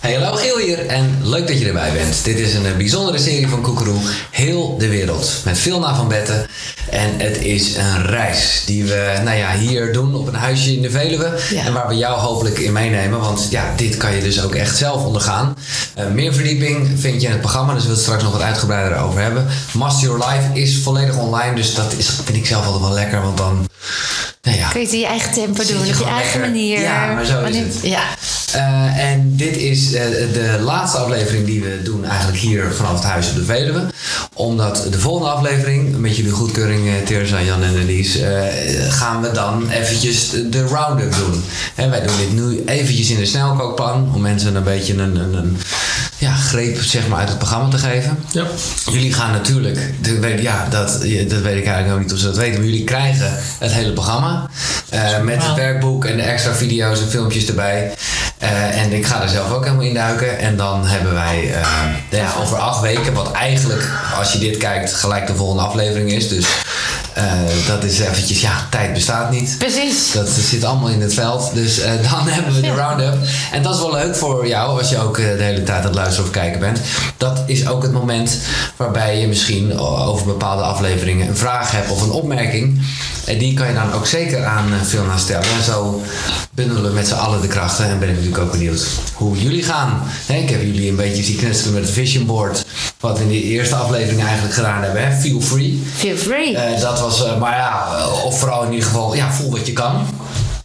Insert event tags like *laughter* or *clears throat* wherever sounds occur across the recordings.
Hey, hallo Giel hier en leuk dat je erbij bent. Dit is een eh, bijzondere serie van Koekeroe, Heel de Wereld, met Vilna van Betten. En het is een reis die we nou ja, hier doen op een huisje in de Veluwe. Ja. En waar we jou hopelijk in meenemen, want ja, dit kan je dus ook echt zelf ondergaan. Eh, meer verdieping vind je in het programma, dus we willen het straks nog wat uitgebreider over hebben. Master Your Life is volledig online, dus dat is, vind ik zelf altijd wel lekker, want dan... Nou ja, Kun je het in je eigen tempo doen, op je eigen lekker- manier. Ja, maar zo is het. Ja. Eh, en dit is eh, de laatste aflevering die we doen eigenlijk hier vanaf het huis op de Veluwe. Omdat de volgende aflevering, met jullie goedkeuring, eh, Teresa, Jan en Elise, gaan we dan eventjes de- round-up doen. En wij doen dit nu eventjes in de snelkookpan, om mensen een beetje een, een, een ja, greep zeg maar, uit het programma te geven. Ja. Jullie gaan natuurlijk, ja, dat, dat weet ik eigenlijk nog niet of ze dat weten, maar jullie krijgen het hele programma. met het werkboek en de extra video's en filmpjes erbij. Eh, en ik ga er zelf ook helemaal in duiken. En dan hebben wij eh, ja, over acht weken, wat eigenlijk, als je dit kijkt, gelijk de volgende aflevering is. Dus eh, dat is eventjes, ja, tijd bestaat niet. Precies. Dat zit allemaal in het veld. Dus eh, *laughs* dan hebben we de round-up. En dat is wel leuk voor jou als je ook eh, de hele tijd aan het luisteren of kijken bent. Dat is ook het moment waarbij je misschien over bepaalde afleveringen een vraag hebt of een opmerking. En die kan je dan ook zeker aan Vilna stellen. En zo bundelen we met z'n allen de krachten. En ben ik natuurlijk ook benieuwd hoe jullie gaan. Hè, ik heb jullie een beetje zien knutselen met het vision board. Wat we in de eerste aflevering eigenlijk gedaan hebben. Hè? Feel free. Feel free. Dat was, eh, maar ja, eh, of vooral in ieder geval, ja, voel wat je kan.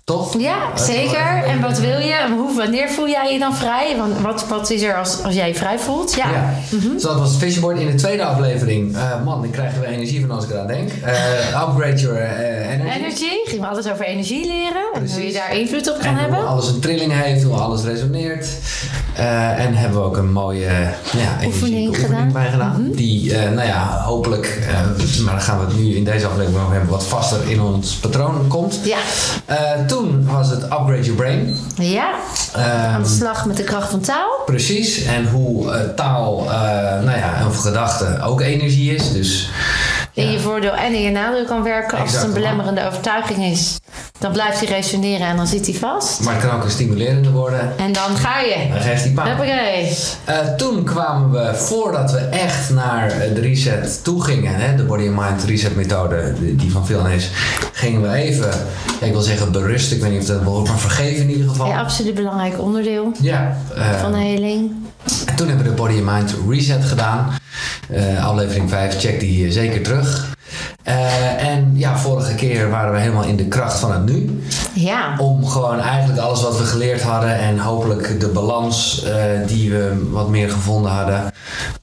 Toch? ja, zeker. En wat wil je? En Hoe, wanneer voel jij je dan vrij? Want wat, wat is er als, als jij je vrij voelt? Ja. Ja. Dus dat was het vision board. In de tweede aflevering, eh, man, dan krijgen we energie van als ik eraan denk. Eh, *laughs* upgrade your eh, energy. Energy. Gingen we alles over energie leren. En hoe je Precies. daar invloed op kan En hoe hebben. alles een trilling heeft, hoe alles resoneert. En hebben we ook een mooie ja, Oefening gedaan. bij gedaan. Die, eh, nou ja, hopelijk, maar daar gaan we het nu in deze aflevering over hebben, wat vaster in ons patroon komt. Ja. Toen was het Upgrade Your Brain. Ja. Ehm, Aan de slag met de kracht van taal. Precies, en hoe eh, taal, eh, nou ja, of gedachte ook energie is. Dus In je voordeel en in je nadeel kan werken. Als het een belemmerende overtuiging is, dan blijft hij resoneren en dan zit hij vast. Maar het kan ook een stimulerende worden. En dan ga je. Dan geeft die pijn. Hoppakee. Eh, toen kwamen we, voordat we echt naar de reset toe gingen, hè, de Body and Mind Reset methode, die van Phil is, gingen we even, ja, ik wil zeggen berusten, ik weet niet of dat een woord, maar vergeven in ieder geval. Ja, absoluut belangrijk onderdeel Ja, eh, van de heling. en toen hebben we de Body and Mind Reset gedaan. Eh, aflevering 5, check die eh, zeker terug. Eh, en ja, vorige keer waren we helemaal in de kracht van het nu. Ja. Om gewoon eigenlijk alles wat we geleerd hadden en hopelijk de balans die we wat meer gevonden hadden.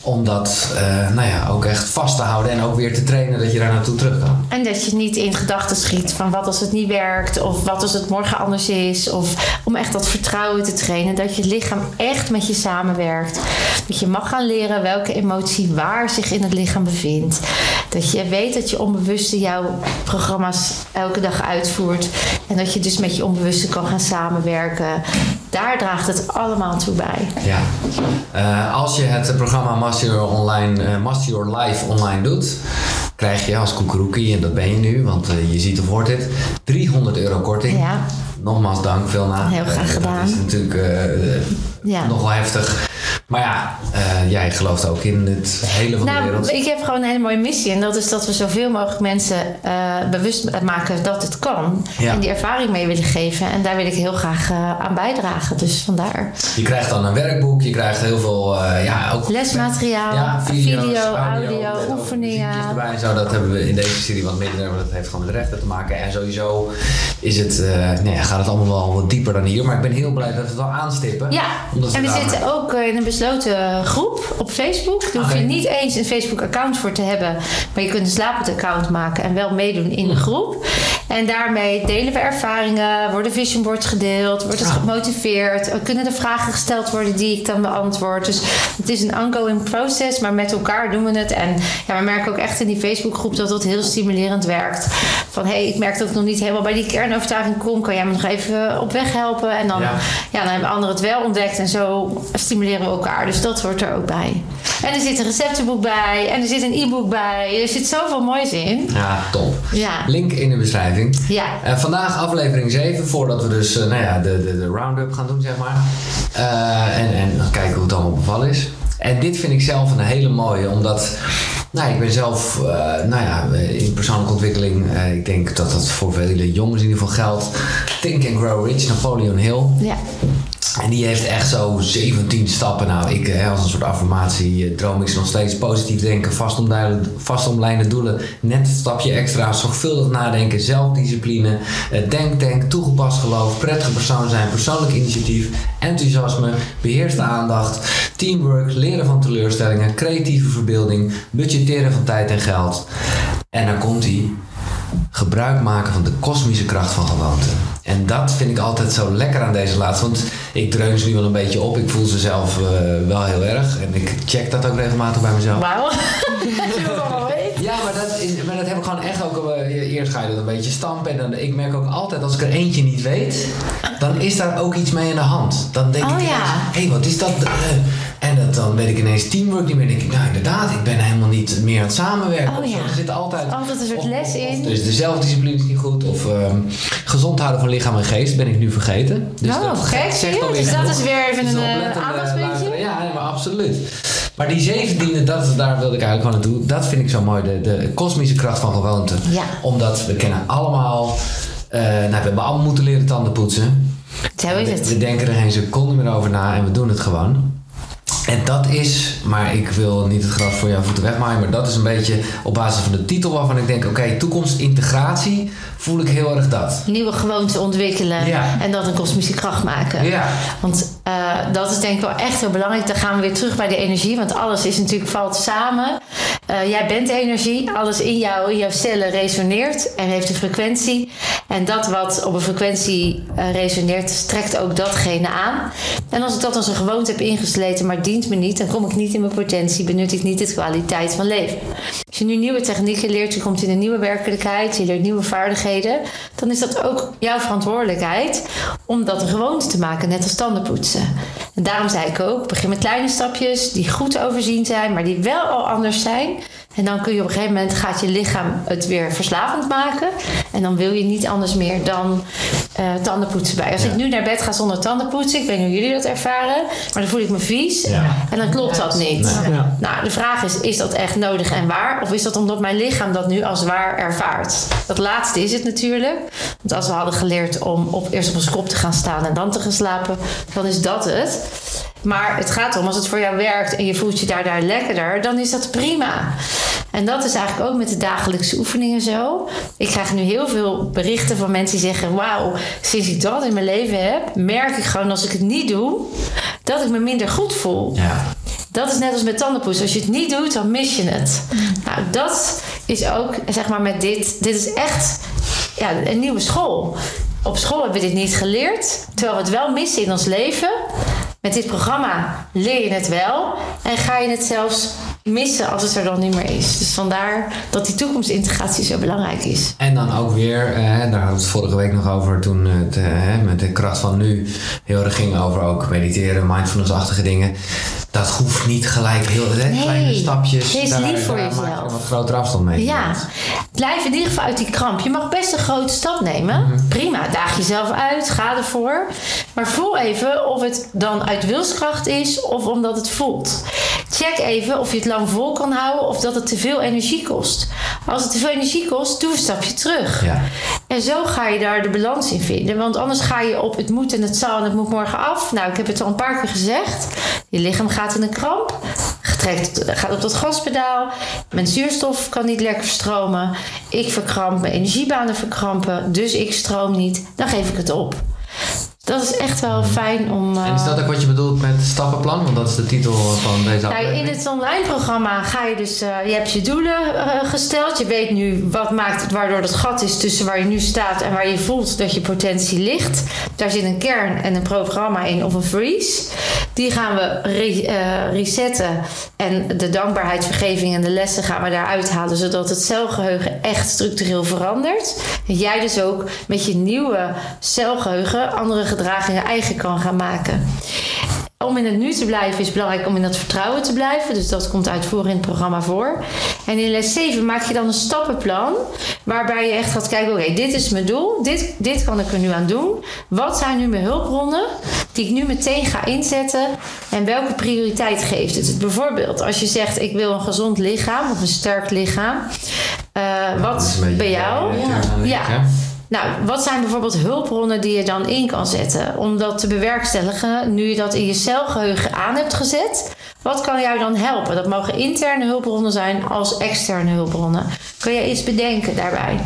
Om dat nou ja, ook echt vast te houden en ook weer te trainen dat je daar naartoe terug kan. En dat je niet in gedachten schiet van wat als het niet werkt of wat als het morgen anders is. Of om echt dat vertrouwen te trainen. Dat je lichaam echt met je samenwerkt. Dat je mag gaan leren welke emotie waar zich in het lichaam bevindt. Dat je weet dat je onbewuste jouw programma's elke dag uitvoert. En dat je dus met je onbewuste kan gaan samenwerken. Daar draagt het allemaal toe bij. Ja. Eh, als je het programma Master Your, Online, eh, Master Your Life online doet, krijg je als koekeroekie, en dat ben je nu, want eh, je ziet of hoort dit, 300 euro korting. Ja. Nogmaals dank, Vilna. Heel graag gedaan. Dat is natuurlijk Ja. nog wel heftig. Maar ja, eh, jij gelooft ook in het hele van de Nou, wereld. ik heb gewoon een hele mooie missie. En dat is dat we zoveel mogelijk mensen eh, bewust maken dat het kan. Ja. En die ervaring mee willen geven. En daar wil ik heel graag eh, aan bijdragen. Dus vandaar. Je krijgt dan een werkboek, je krijgt heel veel ja, ook Lesmateriaal, Ja, video's, video, audio, oefeningen. erbij en zo. Dat hebben we in deze serie wat minder, maar dat heeft gewoon met rechten te maken. En sowieso is het, nee, gaat het allemaal wel wat dieper dan hier. Maar ik ben heel blij dat we het al aanstippen. Ja, Omdat en we daar- zitten ook in een besloten groep op Facebook. Daar hoef je niet eens een Facebook-account voor te hebben. Maar je kunt een slapend account maken en wel meedoen in de groep. En daarmee delen we ervaringen, worden vision boards gedeeld, wordt het Ah. gemotiveerd. Er kunnen er vragen gesteld worden die ik dan beantwoord. Dus het is een ongoing process, maar met elkaar doen we het. En ja, we merken ook echt in die Facebookgroep dat dat heel stimulerend werkt. Van hé, hey, ik merk dat ik nog niet helemaal bij die kernovertuiging kom. Kan jij me nog even op weg helpen? En dan, Ja. ja. dan hebben anderen het wel ontdekt. En zo stimuleren we elkaar. Dus dat hoort er ook bij. En er zit een receptenboek bij. En er zit een e-book bij. Er zit zoveel moois in. Ja, top. Ja. Link in de beschrijving. Ja. Eh, vandaag aflevering 7, voordat we dus eh, nou ja, de, de, de round-up gaan doen, zeg maar. Eh, en, en kijken hoe het allemaal bevallen is. En dit vind ik zelf een hele mooie, omdat nou, ik ben zelf nou ja, in persoonlijke ontwikkeling. ik denk dat dat voor vele jongens in ieder geval geldt. Think and Grow Rich, Napoleon Hill. Ja. En die heeft echt zo 17 stappen. Nou, ik als een soort affirmatie eh, droom ik nog steeds positief denken, vastomlijnde, doelen, net een stapje extra, zorgvuldig nadenken, zelfdiscipline, eh, denktank, toegepast geloof, prettige persoon zijn, persoonlijk initiatief, enthousiasme, beheerste aandacht, teamwork, leren van teleurstellingen, creatieve verbeelding, budgetteren van tijd en geld. En dan komt hij gebruik maken van de kosmische kracht van gewoonte. En dat vind ik altijd zo lekker aan deze laatste. Want ik dreun ze nu wel een beetje op. Ik voel ze zelf eh, wel heel erg. En ik check dat ook regelmatig bij mezelf. Wauw. *laughs* Ja, maar dat, is, maar dat heb ik gewoon echt ook. eh, eerst ga je dat een beetje stampen. En dan, ik merk ook altijd, als ik er eentje niet weet, dan is daar ook iets mee in de hand. Dan denk Oh, ik, ja. hé, hey, wat is dat? eh? Dan weet ik ineens teamwork niet meer. Dan denk ik, nou inderdaad, ik ben helemaal niet meer aan het samenwerken. Oh, ja. Er zit altijd, Altijd een soort of- les in. Dus de zelfdiscipline is niet goed. Of ehm, gezond houden van lichaam en geest ben ik nu vergeten. Dus Oh, dat gek, zegt alweer Dus dat genoeg. is weer even Dus een, eh, oplettende aandachtspuntje. Ja, maar absoluut. Maar die zeventiende, dat, daar wilde ik eigenlijk gewoon naartoe. Dat vind ik zo mooi. De, de kosmische kracht van gewoonte. Ja. Omdat we kennen allemaal... eh, nou, we hebben allemaal moeten leren tanden poetsen. Zo is We, het. we denken er geen seconde meer over na en we doen het gewoon. En dat is, maar ik wil niet het gras voor jouw voeten wegmaaien, maar dat is een beetje op basis van de titel waarvan ik denk: oké, toekomstintegratie voel ik heel erg dat. Nieuwe gewoonten ontwikkelen Ja. en dat een kosmische kracht maken. Ja, Want eh, dat is denk ik wel echt heel belangrijk. Dan gaan we weer terug bij de energie. Want alles is natuurlijk valt samen. Eh, jij bent energie. Alles in jou, in jouw cellen resoneert en heeft een frequentie. En dat wat op een frequentie eh, resoneert, strekt ook datgene aan. En als ik dat als een gewoonte heb ingesleten, maar dient me niet, dan kom ik niet in mijn potentie, benut ik niet de kwaliteit van leven. Als je nu nieuwe technieken leert, je komt in een nieuwe werkelijkheid, je leert nieuwe vaardigheden, dan is dat ook jouw verantwoordelijkheid om dat een gewoonte te maken, net als tanden poetsen. En daarom zei ik ook, begin met kleine stapjes die goed overzien zijn, maar die wel al anders zijn. En dan kun je op een gegeven moment gaat je lichaam het weer verslavend maken. En dan wil je niet anders meer dan eh tandenpoetsen bij. Als Ja. ik nu naar bed ga zonder tandenpoetsen, ik weet niet hoe jullie dat ervaren, maar dan voel ik me vies. Ja. En dan klopt dat niet. Nee. Ja. Nou, de vraag is, is dat echt nodig en waar? Of is dat omdat mijn lichaam dat nu als waar ervaart? Dat laatste is het natuurlijk. Want als we hadden geleerd om op, eerst op ons kop te gaan staan en dan te gaan slapen, dan is dat het. Maar het gaat om, als het voor jou werkt en je voelt je daardoor lekkerder, dan is dat prima. En dat is eigenlijk ook met de dagelijkse oefeningen zo. Ik krijg nu heel veel berichten van mensen die zeggen: Wauw, sinds ik dat in mijn leven heb, merk ik gewoon als ik het niet doe, dat ik me minder goed voel. ja. Dat is net als met tandenpoetsen. Als je het niet doet, dan mis je het. Nou, dat is ook, zeg maar, met dit. Dit is echt ja, een nieuwe school. Op school hebben we dit niet geleerd. Terwijl we het wel missen in ons leven. Met dit programma leer je het wel. En ga je het zelfs missen als het er dan niet meer is. Dus vandaar dat die toekomstintegratie zo belangrijk is. En dan ook weer, eh, daar hadden we het vorige week nog over toen het eh, met de kracht van nu heel erg ging over ook mediteren, mindfulness-achtige dingen. Dat hoeft niet gelijk heel hè, Nee, kleine stapjes. wees daar, lief voor daar maak je jezelf. wat grotere afstand mee. Ja, blijf in ieder geval uit die kramp. Je mag best een grote stap nemen. Prima, daag jezelf uit, ga ervoor. Maar voel even of het dan uit wilskracht is of omdat het voelt. Check even of je het lang vol kan houden of dat het te veel energie kost. Als het te veel energie kost, doe een stapje terug. Ja. En zo ga je daar de balans in vinden. Want anders ga je op het moet en het zal en het moet morgen af. Nou, ik heb het al een paar keer gezegd. Je lichaam gaat in een kramp. Trekt, gaat op dat gaspedaal. Mijn zuurstof kan niet lekker stromen. Ik verkramp, mijn energiebanen verkrampen. Dus ik stroom niet. Dan geef ik het op. Dat is echt wel fijn om... En is dat ook wat je bedoelt met stappenplan? Want dat is de titel van deze nou, aflevering. in het online programma ga je dus, eh, je hebt je doelen eh, gesteld. Je weet nu wat maakt het waardoor het gat is tussen waar je nu staat en waar je voelt dat je potentie ligt. Daar zit een kern en een programma in of een freeze. Die gaan we re- eh, resetten. En de dankbaarheid, vergeving en de lessen gaan we daaruit halen. Zodat het celgeheugen echt structureel verandert. En jij dus ook met je nieuwe celgeheugen andere gedragingen eigen kan gaan maken. Om in het nu te blijven is belangrijk om in dat vertrouwen te blijven. Dus dat komt uitvoerig in het programma voor. En in les 7 maak je dan een stappenplan. Waarbij je echt gaat kijken: oké, dit is mijn doel. Dit, dit kan ik er nu aan doen. Wat zijn nu mijn hulpbronnen die ik nu meteen ga inzetten? En welke prioriteit geeft het? Bijvoorbeeld, als je zegt: ik wil een gezond lichaam of een sterk lichaam. Uh, is wat bij jou? Ja. Nou, wat zijn bijvoorbeeld hulpbronnen die je dan in kan zetten om dat te bewerkstelligen nu je dat in je celgeheugen aan hebt gezet? Wat kan jou dan helpen? Dat mogen interne hulpbronnen zijn als externe hulpbronnen. Kun je iets bedenken daarbij?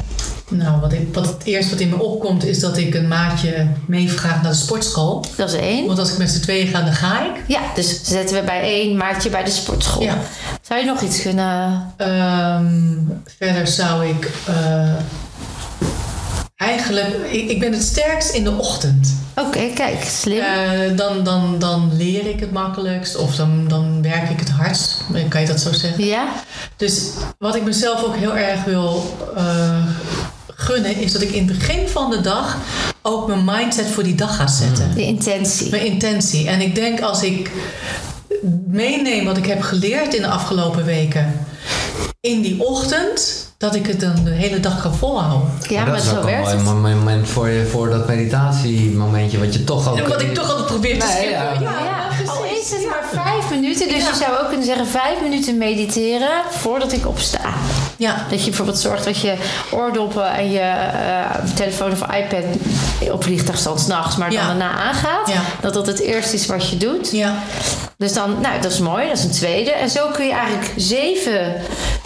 Nou, wat, ik, wat het eerste wat in me opkomt is dat ik een maatje meevraag naar de sportschool. Dat is één. Want als ik met z'n tweeën ga, dan ga ik. Ja, dus zetten we bij één maatje bij de sportschool. Ja. Zou je nog iets kunnen... Ehm, verder zou ik eh, eigenlijk... Ik, ik ben het sterkst in de ochtend. Oké, kijk, slim. Eh, dan, dan, dan leer ik het makkelijkst of dan, dan werk ik het hardst. Kan je dat zo zeggen? Ja? Dus wat ik mezelf ook heel erg wil eh, gunnen, is dat ik in het begin van de dag ook mijn mindset voor die dag ga zetten. De intentie. Mijn intentie. En ik denk als ik meeneem wat ik heb geleerd in de afgelopen weken in die ochtend, dat ik het dan de hele dag kan volhouden. Ja, maar, dat is zo ook al werkt een het. mooi moment voor, je, voor dat meditatiemomentje, wat je toch ook... En wat ik toch altijd probeer te Nee, ja. Ja, al is het maar vijf minuten. Dus Ja. je zou ook kunnen zeggen vijf minuten mediteren voordat ik opsta. Ja. Dat je bijvoorbeeld zorgt dat je oordoppen en je eh, telefoon of iPad op vliegtuigstand s'nachts, maar dan Ja. daarna aangaat. Ja. Dat dat het eerste is wat je doet. Ja. Dus dan, nou, dat is mooi, dat is een tweede. En zo kun je eigenlijk zeven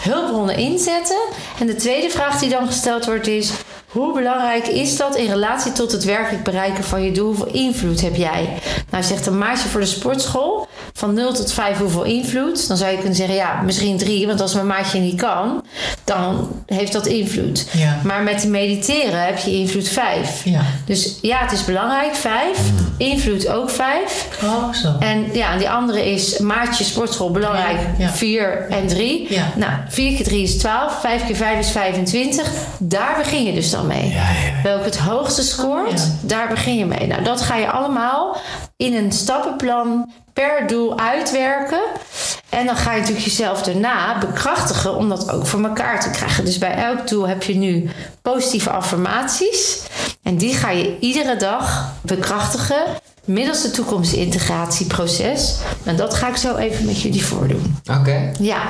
hulpbronnen inzetten. En de tweede vraag die dan gesteld wordt is: hoe belangrijk is dat in relatie tot het werkelijk bereiken van je doel? Hoeveel invloed heb jij? Nou, zegt een maatje voor de sportschool van 0 tot 5 hoeveel invloed? Dan zou je kunnen zeggen: ja, misschien 3, want als mijn maatje niet kan, dan heeft dat invloed. Ja. Maar met mediteren heb je invloed 5. Ja. Dus ja, het is belangrijk, 5. Invloed ook 5. Oh, zo. En ja, die andere is maatje sportschool belangrijk. Ja. 4 en 3. Ja. Nou, 4 keer 3 is 12. 5 keer 5 is 25. Daar begin je dus dan mee. Ja, ja, ja. Welke het hoogste scoort, daar begin je mee. Nou, dat ga je allemaal in een stappenplan per doel uitwerken. En dan ga je natuurlijk jezelf daarna bekrachtigen om dat ook voor elkaar te krijgen. Dus bij elk doel heb je nu positieve affirmaties. En die ga je iedere dag bekrachtigen middels het toekomstintegratieproces. En dat ga ik zo even met jullie voordoen. Oké. Ja,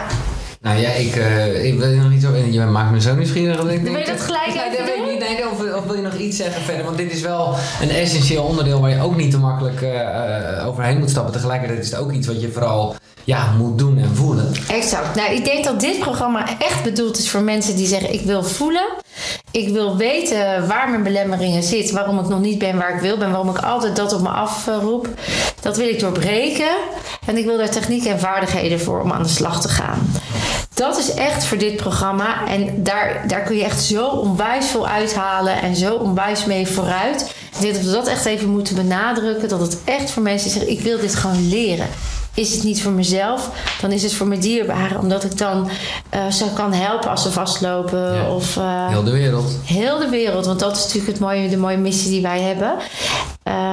Nou ja, ik, eh, ik wil je nog iets over... Je maakt me zo nieuwsgierig. dat ik Wil je denk- dat gelijk Nee, even dat weet ik niet. Nee, of, of wil je nog iets zeggen verder? Want dit is wel een essentieel onderdeel waar je ook niet te makkelijk eh, eh, overheen moet stappen. Tegelijkertijd is het ook iets wat je vooral ja, moet doen en voelen. Exact. Nou, ik denk dat dit programma echt bedoeld is voor mensen die zeggen: ik wil voelen. Ik wil weten waar mijn belemmeringen zitten, waarom ik nog niet ben waar ik wil ben, waarom ik altijd dat op me afroep. Dat wil ik doorbreken. En ik wil daar technieken en vaardigheden voor om aan de slag te gaan. Dat is echt voor dit programma. En daar, daar kun je echt zo onwijs veel uithalen en zo onwijs mee vooruit. Ik denk dat we dat echt even moeten benadrukken. Dat het echt voor mensen zeggen: ik wil dit gewoon leren. Is het niet voor mezelf, dan is het voor mijn dierbaren. Omdat ik dan eh, ze kan helpen als ze vastlopen. Ja. Of eh, Heel de wereld. heel de wereld. Want dat is natuurlijk het mooie, de mooie missie die wij hebben.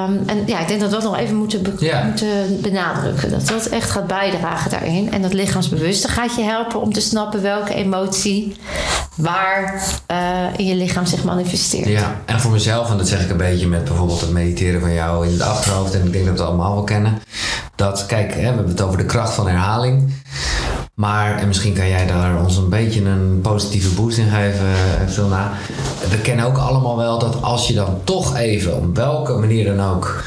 Ehm, en ja, ik denk dat we dat nog even moeten, be- moeten benadrukken. Dat dat echt gaat bijdragen daarin. En dat lichaamsbewuste gaat je helpen om te snappen welke emotie waar eh, in je lichaam zich manifesteert. Ja, en voor mezelf, en dat zeg ik een beetje met bijvoorbeeld het mediteren van jou in het achterhoofd, en ik denk dat we het allemaal wel kennen. Dat, kijk, hè, we hebben het over de kracht van herhaling. Maar, en misschien kan jij daar ons een beetje een positieve boost in geven, eh, Vilna. We kennen ook allemaal wel dat als je dan toch even, op welke manier dan ook,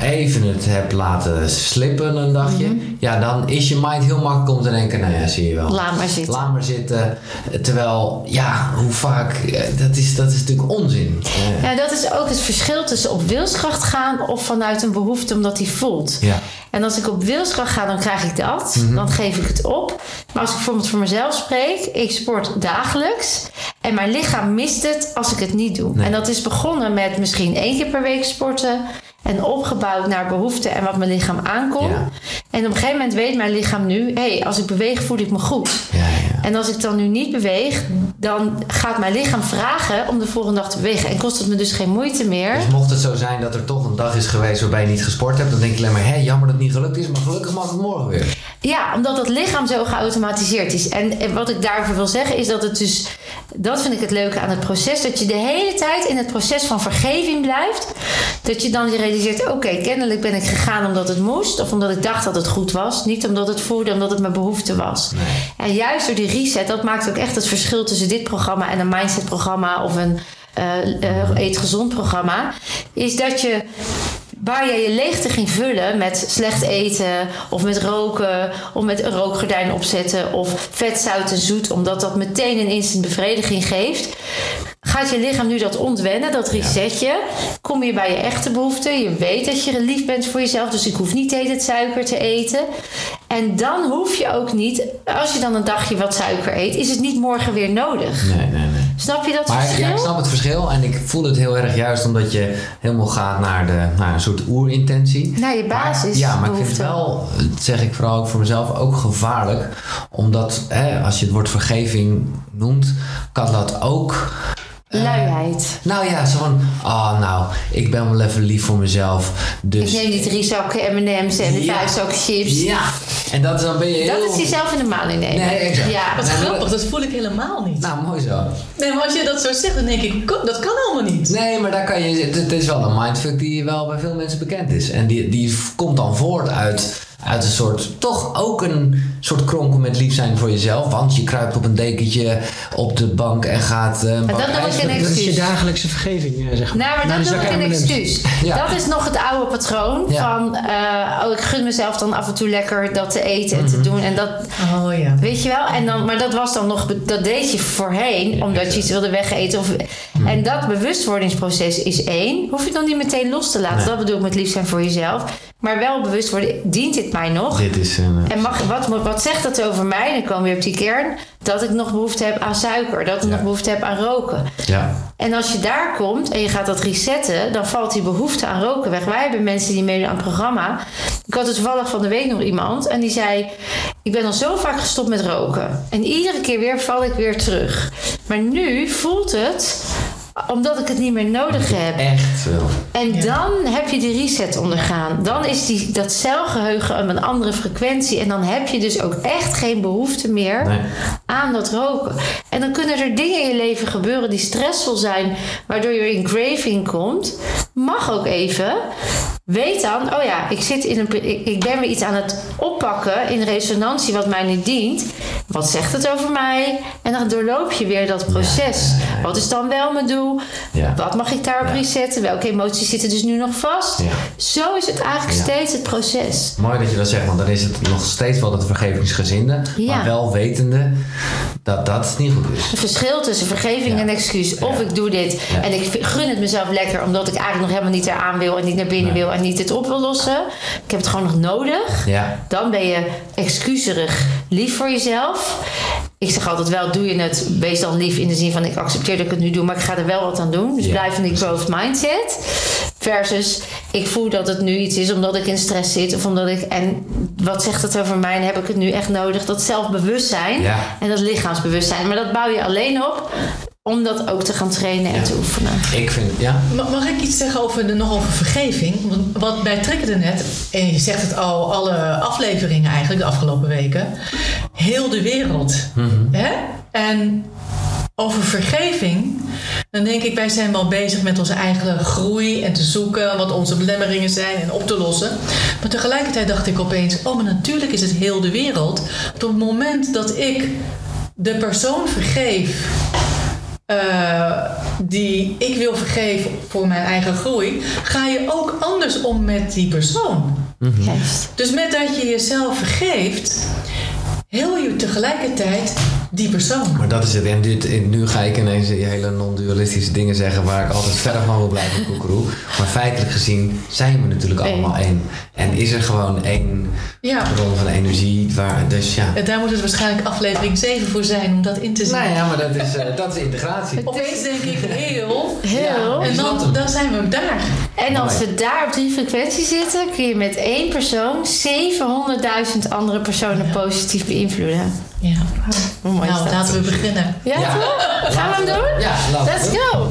even het hebt laten slippen een dagje. Ja, dan is je mind heel makkelijk om te denken, nou ja, zie je wel. Laat maar zitten. Laat maar zitten. Terwijl, ja, hoe vaak, eh, dat is, dat is natuurlijk onzin. Ja, dat is ook het verschil tussen op wilskracht gaan of vanuit een behoefte omdat hij voelt. Ja. En als ik op wilskracht ga, dan krijg ik dat. Mhm. Dan geef ik het op. Maar als ik bijvoorbeeld voor mezelf spreek, ik sport dagelijks. En mijn lichaam mist het als ik het niet doe. Nee. En dat is begonnen met misschien één keer per week sporten. En opgebouwd naar behoeften en wat mijn lichaam aankomt. Ja. En op een gegeven moment weet mijn lichaam nu, hé, hey, als ik beweeg voel ik me goed. Ja. En als ik dan nu niet beweeg, dan gaat mijn lichaam vragen om de volgende dag te bewegen. En kost het me dus geen moeite meer. Dus mocht het zo zijn dat er toch een dag is geweest waarbij je niet gesport hebt, dan denk je alleen maar, hé, jammer dat het niet gelukt is, maar gelukkig mag het morgen weer. Ja, omdat het lichaam zo geautomatiseerd is. En, en wat ik daarvoor wil zeggen is dat het dus... Dat vind ik het leuke aan het proces. Dat je de hele tijd in het proces van vergeving blijft. Dat je dan je realiseert... Oké, kennelijk ben ik gegaan omdat het moest. Of omdat ik dacht dat het goed was. Niet omdat het voelde, omdat het mijn behoefte was. En juist door die reset... Dat maakt ook echt het verschil tussen dit programma... en een mindset programma of een... eh, eet gezond programma, is dat je waar je je leegte ging vullen met slecht eten of met roken of met een rookgordijn opzetten of vet, zout en zoet, omdat dat meteen een instant bevrediging geeft, gaat je lichaam nu dat ontwennen, dat resetje. Kom je bij je echte behoeften. Je weet dat je lief bent voor jezelf, dus ik hoef niet de hele tijd suiker te eten. En dan hoef je ook niet, als je dan een dagje wat suiker eet, is het niet morgen weer nodig. Nee, nee, nee. Snap je dat Maar verschil? ja, ik snap het verschil en ik voel het heel erg juist omdat je helemaal gaat naar, de, naar een soort oerintentie. Naar je basis. Maar, ja, maar ik vind het wel, dat zeg ik vooral ook voor mezelf, ook gevaarlijk. Omdat hè, als je het woord vergeving noemt, kan dat ook. Eh, Luiheid. Nou ja, zo van, ah nou, ik ben wel even lief voor mezelf. Dus Ik neem die drie zakken M&M's en de Ja. vijf zakken chips. ja, en dat, dan ben je heel... Dat is jezelf in de maling nemen. Nee, exact. Ja. Wat Nee, grappig, dat voel ik helemaal niet. Nou, mooi zo. Nee, maar als je dat zo zegt, dan denk ik, dat kan helemaal niet. Nee, maar daar kan je. Het, het is wel een mindfuck die wel bij veel mensen bekend is. En die, die komt dan voort uit, uit een soort. toch ook een soort kronkel met lief zijn voor jezelf. Want je kruipt op een dekentje op de bank en gaat. eh, Maar dat noem ik ijs een met- Dat is je Excuus. dagelijkse vergeving, eh, zeg maar. Nou, maar Na dat noem ik een excuus. Ja. Dat is nog het oude patroon Ja. van... eh, oh, ik gun mezelf dan af en toe lekker dat te eten en te Mhm. doen. En dat, Oh ja. weet je wel? En dan, maar dat was dan nog... Dat deed je voorheen, omdat je iets wilde wegeten. Of, Mhm. En dat bewustwordingsproces is één. Hoef je dan niet meteen los te laten. Nee. Dat bedoel ik met lief zijn voor jezelf. Maar wel bewust worden, dient dit mij nog? Dit is een. eh, En mag, wat, wat zegt dat over mij? Dan komen we weer op die kern. Dat ik nog behoefte heb aan suiker. Dat ik Ja. nog behoefte heb aan roken. ja. En als je daar komt en je gaat dat resetten, dan valt die behoefte aan roken weg. Wij hebben mensen die meedoen aan het programma. Ik had er toevallig van de week nog iemand en die zei: Ik ben al zo vaak gestopt met roken. En iedere keer weer val ik weer terug. Maar nu voelt het omdat ik het niet meer nodig heb. Echt wel. En Ja. dan heb je die reset ondergaan. Dan is die, dat celgeheugen op een andere frequentie. En dan heb je dus ook echt geen behoefte meer Nee. aan dat roken. En dan kunnen er dingen in je leven gebeuren die stressvol zijn, waardoor je in craving komt. Mag ook even. Weet dan, oh ja, ik, zit in een, ik, ben weer iets aan het oppakken in resonantie wat mij niet dient. Wat zegt het over mij? En dan doorloop je weer dat proces. Wat is dan wel mijn doel? Wat mag ik daarop resetten? Welke emoties zitten dus nu nog vast? Zo is het eigenlijk steeds het proces. Mooi dat je dat zegt, want dan is het nog steeds wel dat vergevingsgezinde. Maar wel wetende dat dat niet goed is. Het verschil tussen vergeving en excuus. Of ik doe dit en ik gun het mezelf lekker omdat ik eigenlijk nog helemaal niet eraan wil en niet naar binnen Nee. wil en niet dit op wil lossen. Ik heb het gewoon nog nodig. Ja. Dan ben je excuserig lief voor jezelf. Ik zeg altijd wel, doe je het, wees dan lief in de zin van ik accepteer dat ik het nu doe, maar ik ga er wel wat aan doen. Dus Ja, blijf in die growth mindset. Versus, ik voel dat het nu iets is omdat ik in stress zit of omdat ik, en wat zegt het over mij en heb ik het nu echt nodig? Dat zelfbewustzijn Ja. en dat lichaamsbewustzijn. Maar dat bouw je alleen op om dat ook te gaan trainen en Ja. te oefenen. Ik vind, ja. Ma- Mag ik iets zeggen over de, nog over vergeving? Want wat bij triggerde net, en je zegt het al alle afleveringen eigenlijk de afgelopen weken, heel de wereld. Hè? En over vergeving, dan denk ik, wij zijn wel bezig met onze eigen groei en te zoeken wat onze belemmeringen zijn en op te lossen. Maar tegelijkertijd dacht ik opeens, oh, maar natuurlijk is het heel de wereld. Want op het moment dat ik de persoon vergeef eh, die ik wil vergeven voor mijn eigen groei, ga je ook anders om met die persoon. Juist. Dus met dat je jezelf vergeeft, heel je tegelijkertijd die persoon. Maar dat is het. En dit, en nu ga ik ineens die hele non-dualistische dingen zeggen waar ik altijd verder van wil blijven *laughs* koekeroe. Maar feitelijk gezien zijn we natuurlijk Eén. allemaal één. En is er gewoon één Ja. bron van energie waar, dus ja. En daar moet het waarschijnlijk aflevering 7 voor zijn om dat in te zien. Nou ja, maar dat is, eh, dat is integratie. Opeens denk ik heel. Heel. Ja. En dan, dan zijn we ook daar. En als we daar op die frequentie zitten, kun je met één persoon 700.000 andere personen positief beïnvloeden. Ja. Hoe mooi is Nou, dat? laten we beginnen. Ja, Ja. toch? Gaan we hem doen? Ja, laten we Let's go!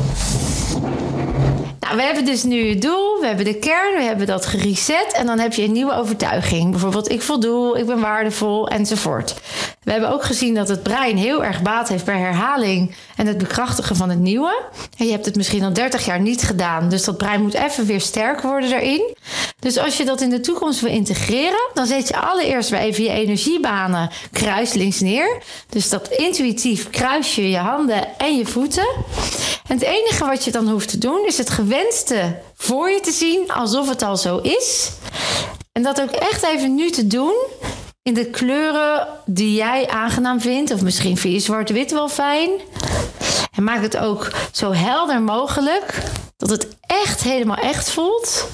Nou, we hebben dus nu het doel, we hebben de kern, we hebben dat gereset en dan heb je een nieuwe overtuiging. Bijvoorbeeld, ik voldoe, ik ben waardevol enzovoort. We hebben ook gezien dat het brein heel erg baat heeft bij herhaling en het bekrachtigen van het nieuwe. En je hebt het misschien al 30 jaar niet gedaan, dus dat brein moet even weer sterker worden daarin. Dus als je dat in de toekomst wil integreren, dan zet je allereerst weer even je energiebanen kruislinks neer. Dus dat intuïtief kruis je je handen en je voeten. En het enige wat je dan hoeft te doen, is het gewenste voor je te zien alsof het al zo is. En dat ook echt even nu te doen in de kleuren die jij aangenaam vindt. Of misschien vind je zwart-wit wel fijn. En maak het ook zo helder mogelijk dat het echt helemaal echt voelt.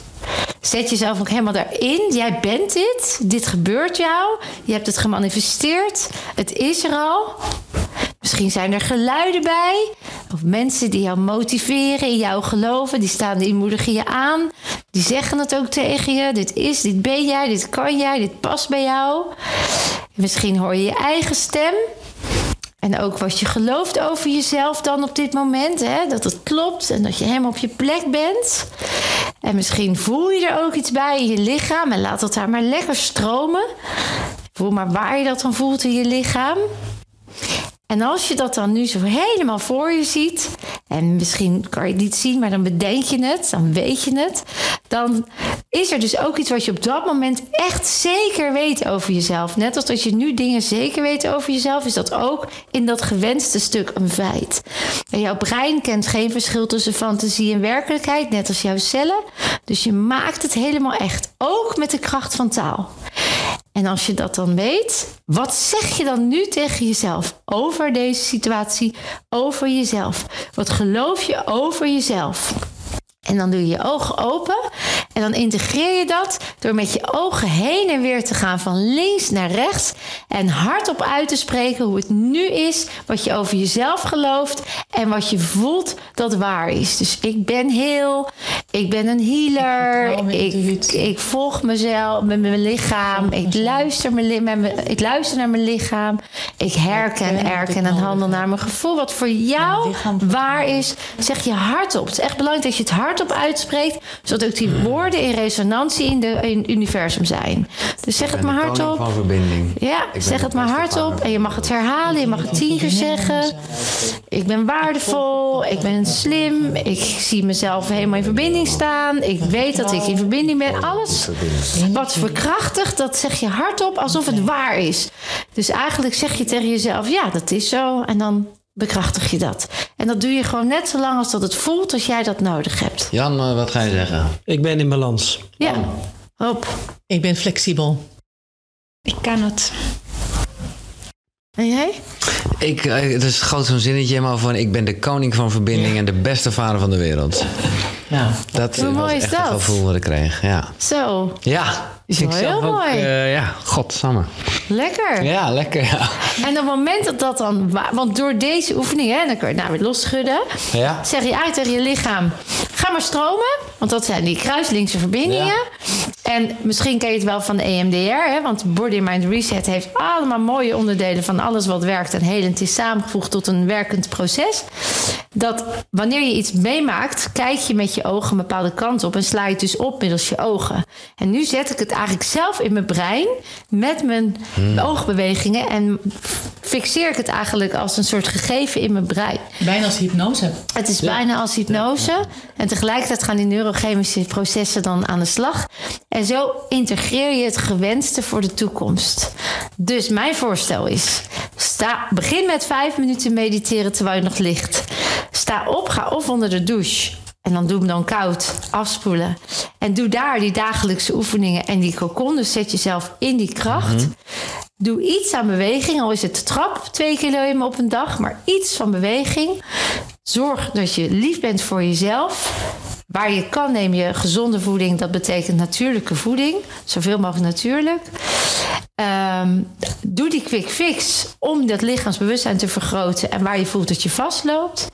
Zet jezelf ook helemaal daarin. Jij bent dit. Dit gebeurt jou. Je hebt het gemanifesteerd. Het is er al. Misschien zijn er geluiden bij. Of mensen die jou motiveren, in jou geloven. Die staan, die moedigen je aan. Die zeggen het ook tegen je. Dit is, dit ben jij, dit kan jij, dit past bij jou. Misschien hoor je je eigen stem. En ook wat je gelooft over jezelf dan op dit moment. Hè? Dat het klopt en dat je helemaal op je plek bent. En misschien voel je er ook iets bij in je lichaam. En laat dat daar maar lekker stromen. Voel maar waar je dat dan voelt in je lichaam. En als je dat dan nu zo helemaal voor je ziet, en misschien kan je het niet zien, maar dan bedenk je het, dan weet je het, dan is er dus ook iets wat je op dat moment echt zeker weet over jezelf. Net als dat je nu dingen zeker weet over jezelf, is dat ook in dat gewenste stuk een feit. En jouw brein kent geen verschil tussen fantasie en werkelijkheid, net als jouw cellen. Dus je maakt het helemaal echt, ook met de kracht van taal. En als je dat dan weet, wat zeg je dan nu tegen jezelf over deze situatie, over jezelf? Wat geloof je over jezelf? En dan doe je je ogen open. En dan integreer je dat door met je ogen heen en weer te gaan van links naar rechts. En hardop uit te spreken hoe het nu is, wat je over jezelf gelooft en wat je voelt dat waar is. Dus ik ben heel, ik ben een healer, ik, ik volg mezelf met mijn lichaam, ik luister, mijn, met mijn- ik luister naar mijn lichaam, ik herken, erken en handel naar mijn gevoel. Wat voor jou waar is, zeg je hardop. Het is echt belangrijk dat je het hardop uitspreekt, zodat ook die woorden in resonantie in, de, in het universum zijn. Dus zeg het maar hardop. van verbinding. Ja, zeg het maar hardop. En je mag het herhalen, je mag het tien keer zeggen. Ik ben waardevol, ik ben slim, ik zie mezelf helemaal in verbinding staan. Ik weet dat ik in verbinding ben. Alles wat verkrachtigt, dat zeg je hardop alsof het waar is. Dus eigenlijk zeg je tegen jezelf, ja, dat is zo. En dan bekrachtig je dat. En dat doe je gewoon net zo lang als dat het voelt als jij dat nodig hebt. Jan, eh, wat ga je zeggen? Ik ben in balans. Ja, hop. Ik ben flexibel. Ik kan het. En jij? Ik, eh, het is groot zo'n zinnetje helemaal van... ik ben de koning van verbinding en de beste vader van de wereld. Nou, Dat Hoe mooi is echt dat? het gevoel wat ik kreeg, ja. Zo, Ja, Is ik wel heel ook, mooi. eh, ja, godsamme. lekker. Ja, lekker, ja. En op het moment dat dat dan... wa- Want door deze oefening, hè, dan kun je het nou weer losschudden. Ja, Zeg je uit tegen je lichaam, ga maar stromen. Want dat zijn die kruislinkse verbindingen. Ja. En misschien ken je het wel van de EMDR. Hè, want Body Mind Reset heeft allemaal mooie onderdelen... van alles wat werkt en helend is samengevoegd tot een werkend proces. Dat wanneer je iets meemaakt, kijk je met je ogen een bepaalde kant op... en sla je het dus op middels je ogen. En nu zet ik het eigenlijk zelf in mijn brein... met mijn oogbewegingen... en fixeer ik het eigenlijk als een soort gegeven in mijn brein. bijna als hypnose. Het is bijna als hypnose. En tegelijkertijd gaan die neurochemische processen dan aan de slag. En zo integreer je het gewenste voor de toekomst. Dus mijn voorstel is: sta, begin met vijf minuten mediteren terwijl je nog ligt. Sta op, ga of onder de douche. En dan doe hem dan koud, afspoelen. En doe daar die dagelijkse oefeningen en die cocon. Dus zet jezelf in die kracht. Doe iets aan beweging, al is het de trap twee keer op een dag, maar iets van beweging. Zorg dat je lief bent voor jezelf. Waar je kan neem je gezonde voeding, dat betekent natuurlijke voeding, zoveel mogelijk natuurlijk. Ehm, doe die quick fix om dat lichaamsbewustzijn te vergroten en waar je voelt dat je vastloopt.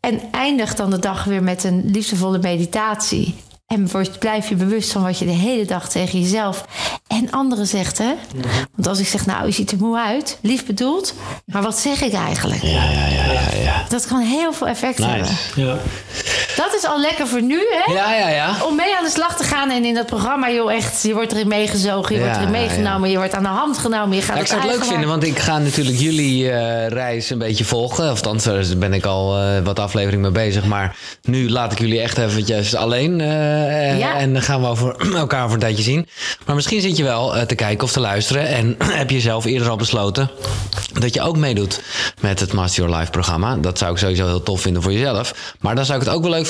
En eindig dan de dag weer met een liefdevolle meditatie. En word, blijf je bewust van wat je de hele dag tegen jezelf en anderen zegt. Hè? Want als ik zeg, nou, je ziet er moe uit, lief bedoeld. Maar wat zeg ik eigenlijk? Ja, ja, ja, ja. ja. Dat kan heel veel effect hebben. Ja. Dat is al lekker voor nu, hè? Ja, ja, ja. Om mee aan de slag te gaan en in dat programma, joh, echt, je wordt erin meegezogen, je Ja, wordt erin meegenomen, je wordt aan de hand genomen, je gaat Ja, ik zou het leuk vinden, want ik ga natuurlijk jullie eh, reis een beetje volgen. Of althans, daar ben ik al eh, wat aflevering mee bezig. Maar nu laat ik jullie echt eventjes alleen. eh, eh, Ja. En dan gaan we over *clears throat* elkaar voor een tijdje zien. Maar misschien zit je wel eh, te kijken of te luisteren. En *clears throat* heb je zelf eerder al besloten dat je ook meedoet met het Master Your Life programma. Dat zou ik sowieso heel tof vinden voor jezelf. Maar dan zou ik het ook wel leuk vinden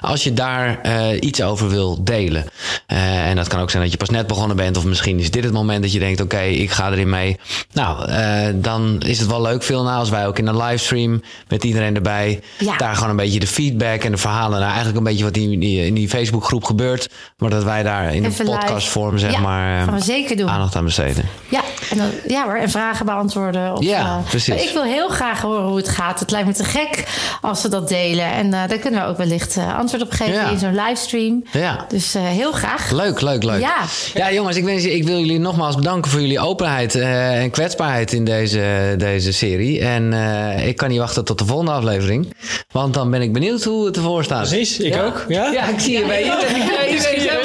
als je daar eh, iets over wil delen. Eh, en dat kan ook zijn dat je pas net begonnen bent. Of misschien is dit het moment dat je denkt: oké, ik ga erin mee. Nou, eh, dan is het wel leuk, veel na als wij ook in een livestream met iedereen erbij. Ja. Daar gewoon een beetje de feedback en de verhalen. Nou, eigenlijk een beetje wat in die, in die Facebookgroep gebeurt. Maar dat wij daar in Even een podcastvorm, zeg Ja, maar, eh, gaan we zeker doen. aandacht aan besteden. Ja, en dan, ja hoor, en vragen beantwoorden. Of, Ja, precies. ik wil heel graag horen hoe het gaat. Het lijkt me te gek als ze dat delen. En daar kunnen we ook wellicht eh, antwoord op geven Ja. in zo'n livestream. Ja. Dus eh, heel graag. Leuk, leuk, leuk. Ja. ja jongens, ik, wens, je- ik wil jullie nogmaals bedanken voor jullie openheid eh, en kwetsbaarheid in deze, deze serie. En eh, ik kan niet wachten tot de volgende aflevering. Want dan ben ik benieuwd hoe het ervoor staat. Precies, ik ook. Ja? Ja, ik zie je bij iedereen.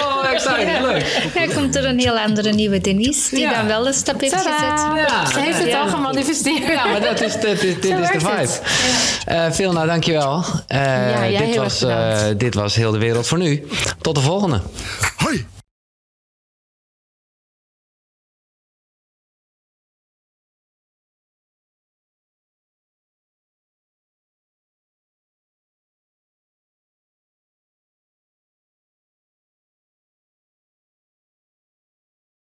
Excited. Leuk. Ja, komt er een heel andere nieuwe Denise, die Ja. dan wel een stap heeft gezet. Ja. Ze heeft het Ja. al gemanifesteerd. Ja, maar dat is, dat is, dit Zo is de vibe. Eh Phil, nou dankjewel. Eh, Ja, jij dit, heel was, eh, dit was heel de wereld voor nu. Tot de volgende.